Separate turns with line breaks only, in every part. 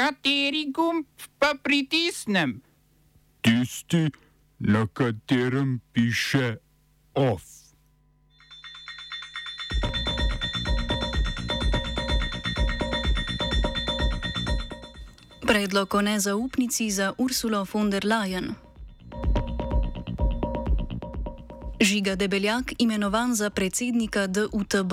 Kateri gumb pa pritisnem?
Tisti, na katerem piše OF.
Predlog o nezaupnici za Ursulo von der Leyen. Žiga Debeljak imenovan za predsednika DUTB.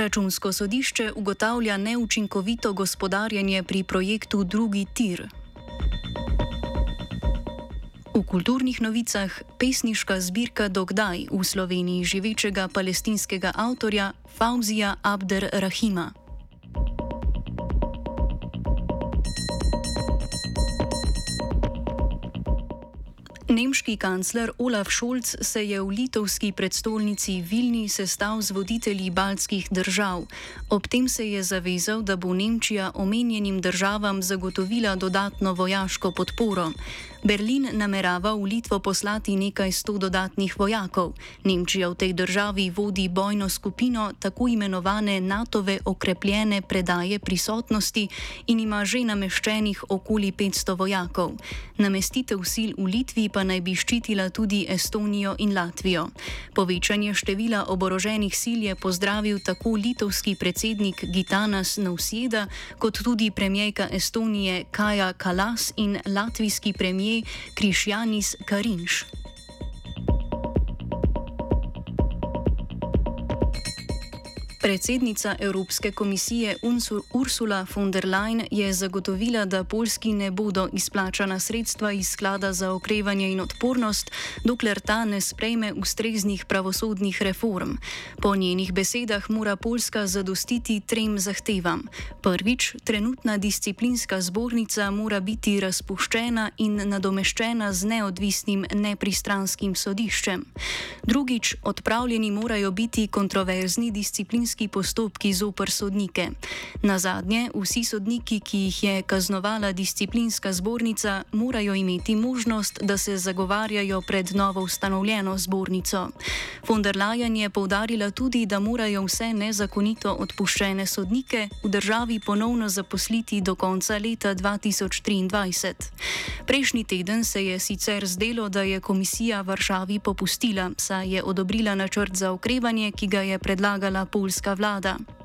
Računsko sodišče ugotavlja neučinkovito gospodarjenje pri projektu Drugi tir. V kulturnih novicah pesniška zbirka Dogdaj v Sloveniji živečega palestinskega avtorja Fauzija Abder Rahima. Nemški kancler Olaf Scholz se je v litovski predstolnici Vilni sestal z voditelji baltskih držav. Ob tem se je zavezal, da bo Nemčija omenjenim državam zagotovila dodatno vojaško podporo. Berlin namerava v Litvo poslati nekaj sto dodatnih vojakov. Nemčija v tej državi vodi bojno skupino tako imenovane NATO-ve okrepljene predaje prisotnosti in ima že nameščenih okoli 500 vojakov. Namestitev sil v Litvi pa naj bi ščitila tudi Estonijo in Latvijo. Povečanje števila oboroženih sil je pozdravil tako litovski predsednik Gitanas Nausjeda, kot tudi premijejka Estonije Kaja Kalas in latvijski premijer Krišjanis Karinš. Predsednica Evropske komisije Ursula von der Leyen je zagotovila, da Poljski ne bodo izplačana sredstva iz sklada za okrevanje in odpornost, dokler ta ne sprejme ustreznih pravosodnih reform. Po njenih besedah mora Poljska zadostiti trem zahtevam. Prvič, trenutna disciplinska zbornica mora biti razpuščena in nadomeščena z neodvisnim nepristranskim sodiščem. Drugič, odpravljeni morajo biti kontroverzni disciplinski kazenski postopki zoper sodnike. Na zadnje, vsi sodniki, ki jih je kaznovala disciplinska zbornica, morajo imeti možnost, da se zagovarjajo pred novo ustanovljeno zbornico. Von der Leyen je povdarila tudi, da morajo vse nezakonito odpuščene sodnike v državi ponovno zaposliti do konca leta 2023. Prejšnji teden se je sicer zdelo, da je komisija Varšavi popustila, saj je odobrila načrt za okrevanje, ki ga je predlagala Poljska slovenska vlada.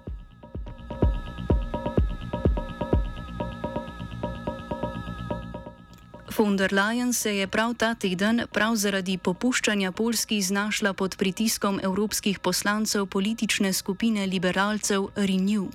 Von der Leyen se je prav ta teden, prav zaradi popuščanja Poljski, znašla pod pritiskom evropskih poslancev politične skupine liberalcev Renew.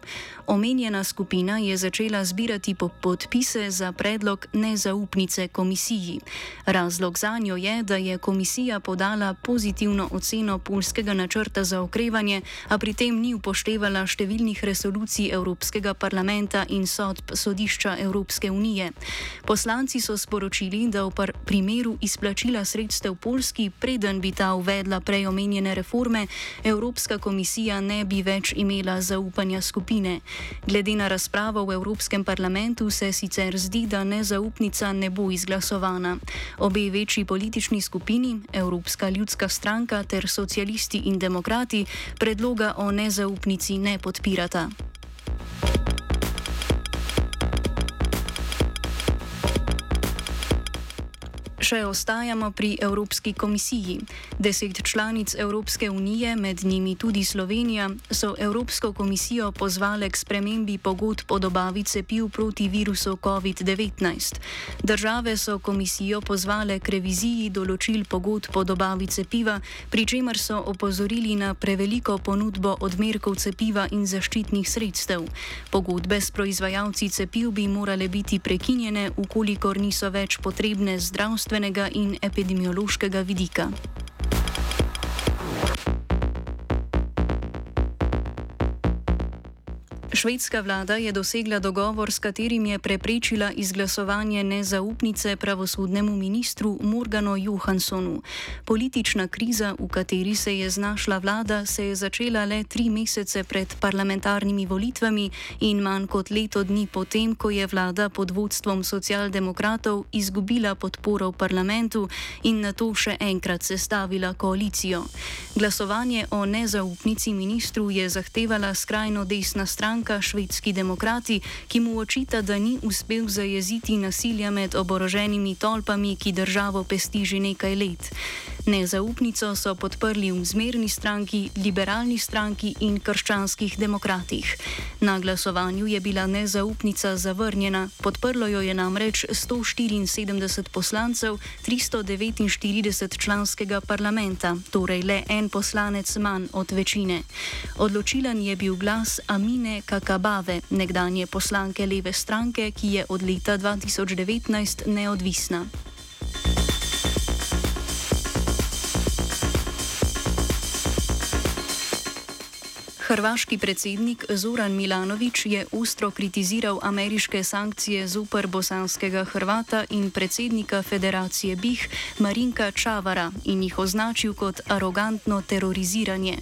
Omenjena skupina je začela zbirati podpise za predlog nezaupnice komisiji. Razlog za njo je, da je komisija podala pozitivno oceno polskega načrta za okrevanje, a pri tem ni upoštevala številnih resolucij Evropskega parlamenta in sodb sodišča Evropske unije. Poslanci so sporočili, sporočili, da v primeru izplačila sredstev Polski, preden bi ta uvedla prej omenjene reforme, Evropska komisija ne bi več imela zaupanja skupine. Glede na razpravo v Evropskem parlamentu se sicer zdi, da nezaupnica ne bo izglasovana. Obe večji politični skupini, Evropska ljudska stranka ter socialisti in demokrati, predloga o nezaupnici ne podpirata. Še ostajamo pri Evropski komisiji. Deset članic Evropske unije, med njimi tudi Slovenija, so Evropsko komisijo pozvale k spremembi pogodb o dobavi cepiv proti virusu COVID-19. Države so komisijo pozvale k reviziji določil pogodb o dobavi cepiva, pri čemer so opozorili na preveliko ponudbo odmerkov cepiva in zaščitnih sredstev. Pogodbe s proizvajalci cepiv bi morale biti prekinjene, ukolikor niso več potrebne zdravstvene zdravstvenega in epidemiološkega vidika. Švedska vlada je dosegla dogovor, s katerim je preprečila izglasovanje nezaupnice pravosodnemu ministru Morganu Johanssonu. Politična kriza, v kateri se je znašla vlada, se je začela le tri mesece pred parlamentarnimi volitvami in manj kot leto dni potem, ko je vlada pod vodstvom socialdemokratov izgubila podporo v parlamentu in na to še enkrat sestavila koalicijo. Glasovanje o nezaupnici ministru je zahtevala skrajno desna stranka stranka Švedski demokrati, ki mu očita, da ni uspel zajeziti nasilja med oboroženimi tolpami, ki državo pesti že nekaj let. Nezaupnico so podprli v zmerni stranki, liberalni stranki in krščanskih demokratih. Na glasovanju je bila nezaupnica zavrnjena, podprlo jo je namreč 174 poslancev 349 članskega parlamenta, torej le en poslanec manj od večine. Odločilen je bil glas Amine Kakabave, nekdanje poslanke leve stranke, ki je od leta 2019 neodvisna. Hrvaški predsednik Zoran Milanovič je ostro kritiziral ameriške sankcije zoper bosanskega Hrvata in predsednika federacije BIH Marinka Čavara in jih označil kot arogantno teroriziranje.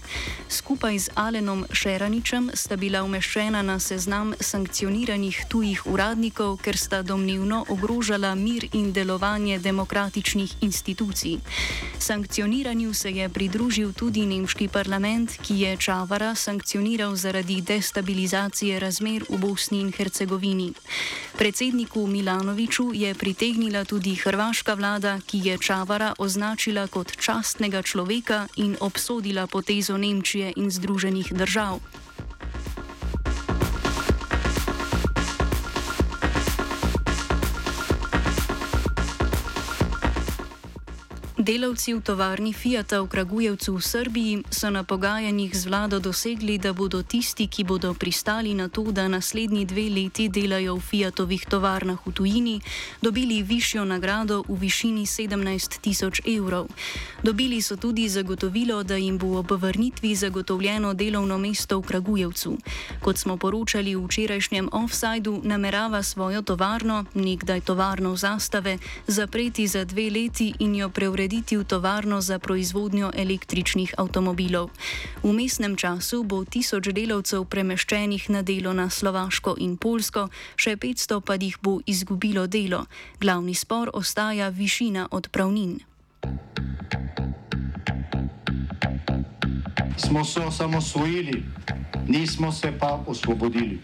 Skupaj z Alenom Šeraničem sta bila umeščena na seznam sankcioniranih tujih uradnikov, ker sta domnevno ogrožala mir in delovanje demokratičnih institucij. Sankcioniranju se je pridružil tudi nemški parlament, ki je Čavara sankcioniral sankcioniral zaradi destabilizacije razmer v Bosni in Hercegovini. Predsedniku Milanoviču je pritegnila tudi hrvaška vlada, ki je Čavara označila kot častnega človeka in obsodila potezo Nemčije in Združenih držav. Delavci v tovarni Fiata v Kragujevcu v Srbiji so na pogajanjih z vlado dosegli, da bodo tisti, ki bodo pristali na to, da naslednji dve leti delajo v Fiatovih tovarnah v tujini, dobili višjo nagrado v višini 17 tisoč evrov. Dobili so tudi zagotovilo, da jim bo ob vrnitvi zagotovljeno delovno mesto v Kragujevcu. Kot smo poročali v včerajšnjem offsajdu, namerava svojo tovarno, nekdaj tovarno zastave, zapreti za dve leti in jo preurediti preseliti v tovarno za proizvodnjo električnih avtomobilov. V mestnem času bo tisoč delavcev premeščenih na delo na Slovaško in Polsko, še 500 pa jih bo izgubilo delo. Glavni spor ostaja višina odpravnin.
Smo se osamosvojili, nismo se pa osvobodili.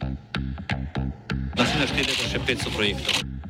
Naslednje število je še 500 projektov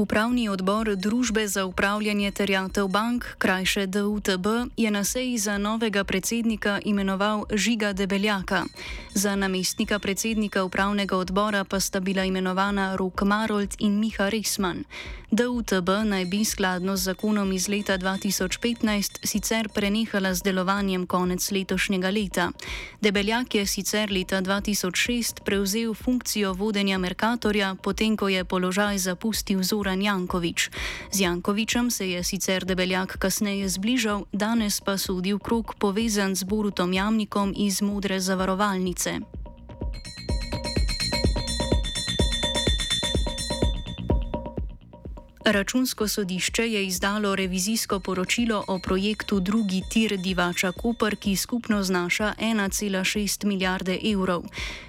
Upravni odbor Družbe za upravljanje terjatev bank, krajše DUTB, je na seji za novega predsednika imenoval Žiga Debeljaka. Za namestnika predsednika upravnega odbora pa sta bila imenovana Rok Marold in Miha Resman. DUTB naj bi skladno z zakonom iz leta 2015 sicer prenehala z delovanjem konec letošnjega leta. Debeljak je sicer leta 2006 prevzel funkcijo vodenja Merkatorja, potem ko je položaj zapustil Zoran Jankovič. Z Jankovičem se je sicer Debeljak kasneje zbližal, danes pa sodi v krog povezan z Borutom Jamnikom iz Modre zavarovalnice. Računsko sodišče je izdalo revizijsko poročilo o projektu drugi tir Divača Koper, ki skupno znaša 1,6 milijarde evrov.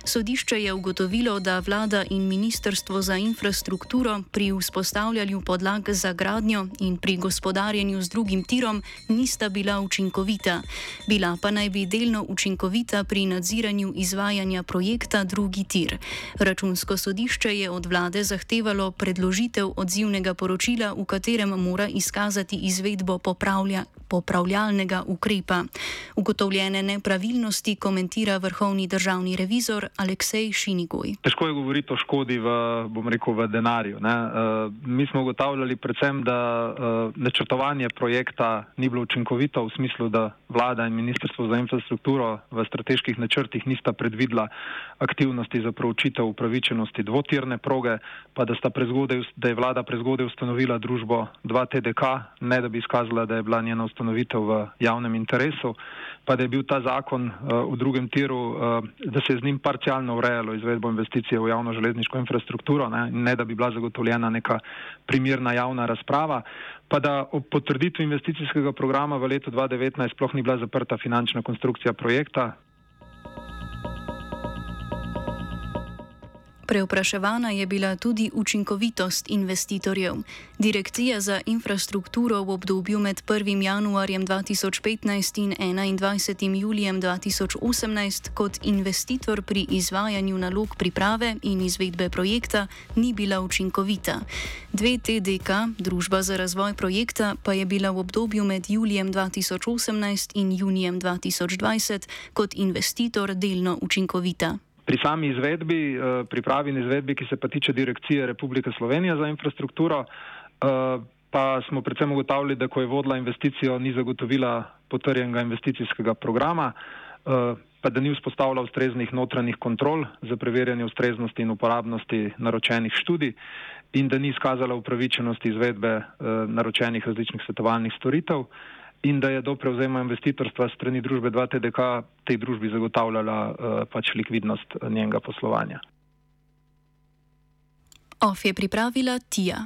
Sodišče je ugotovilo, da vlada in Ministrstvo za infrastrukturo pri vzpostavljanju podlag za gradnjo in pri gospodarjenju z drugim tirom nista bila učinkovita. Bila pa naj bi delno učinkovita pri nadziranju izvajanja projekta drugi tir. Računsko sodišče je od vlade zahtevalo predložitev odzivnega poročila v katerem mora izkazati izvedbo popravlja, popravljalnega ukrepa. Ugotovljene nepravilnosti komentira vrhovni državni revizor Aleksej Šinigoj.
Težko je govoriti o škodi v, rekel, v denarju. Uh, mi smo ugotavljali predvsem, da uh, načrtovanje projekta ni bilo učinkovito v smislu, da vlada in ministrstvo za infrastrukturo v strateških načrtih nista predvidela aktivnosti za proučitev upravičenosti dvotirne proge, pa da, da je vlada prezgodaj ustanovila družbo 2TDK, ne da bi izkazala, da je bila njena ustanovitev ustanovitev v javnem interesu, pa da je bil ta zakon v drugem tiru, da se je z njim parcialno urejalo izvedbo investicije v javno železniško infrastrukturo, ne, ne da bi bila zagotovljena neka primirna javna razprava, pa da ob potrditvi investicijskega programa v letu 2019 sploh ni bila zaprta finančna konstrukcija projekta,
Preopraševana je bila tudi učinkovitost investitorjev. Direkcija za infrastrukturo v obdobju med 1. januarjem 2015 in 21. julijem 2018 kot investitor pri izvajanju nalog priprave in izvedbe projekta ni bila učinkovita. 2TDK, Družba za razvoj projekta, pa je bila v obdobju med julijem 2018 in junijem 2020 kot investitor delno učinkovita.
Pri sami izvedbi, eh, pripravi in izvedbi, ki se pa tiče Direkcije Republike Slovenije za infrastrukturo, eh, pa smo predvsem ugotavljali, da ko je vodila investicijo, ni zagotovila potrjenega investicijskega programa, eh, pa da ni vzpostavila ustreznih notranjih kontrol za preverjanje ustreznosti in uporabnosti naročenih študij in da ni izkazala upravičenosti izvedbe naročenih različnih svetovalnih storitev in da je do prevzema investitorstva strani družbe 2TDK tej družbi zagotavljala uh, pač likvidnost njenega poslovanja.
OF je pripravila Tija.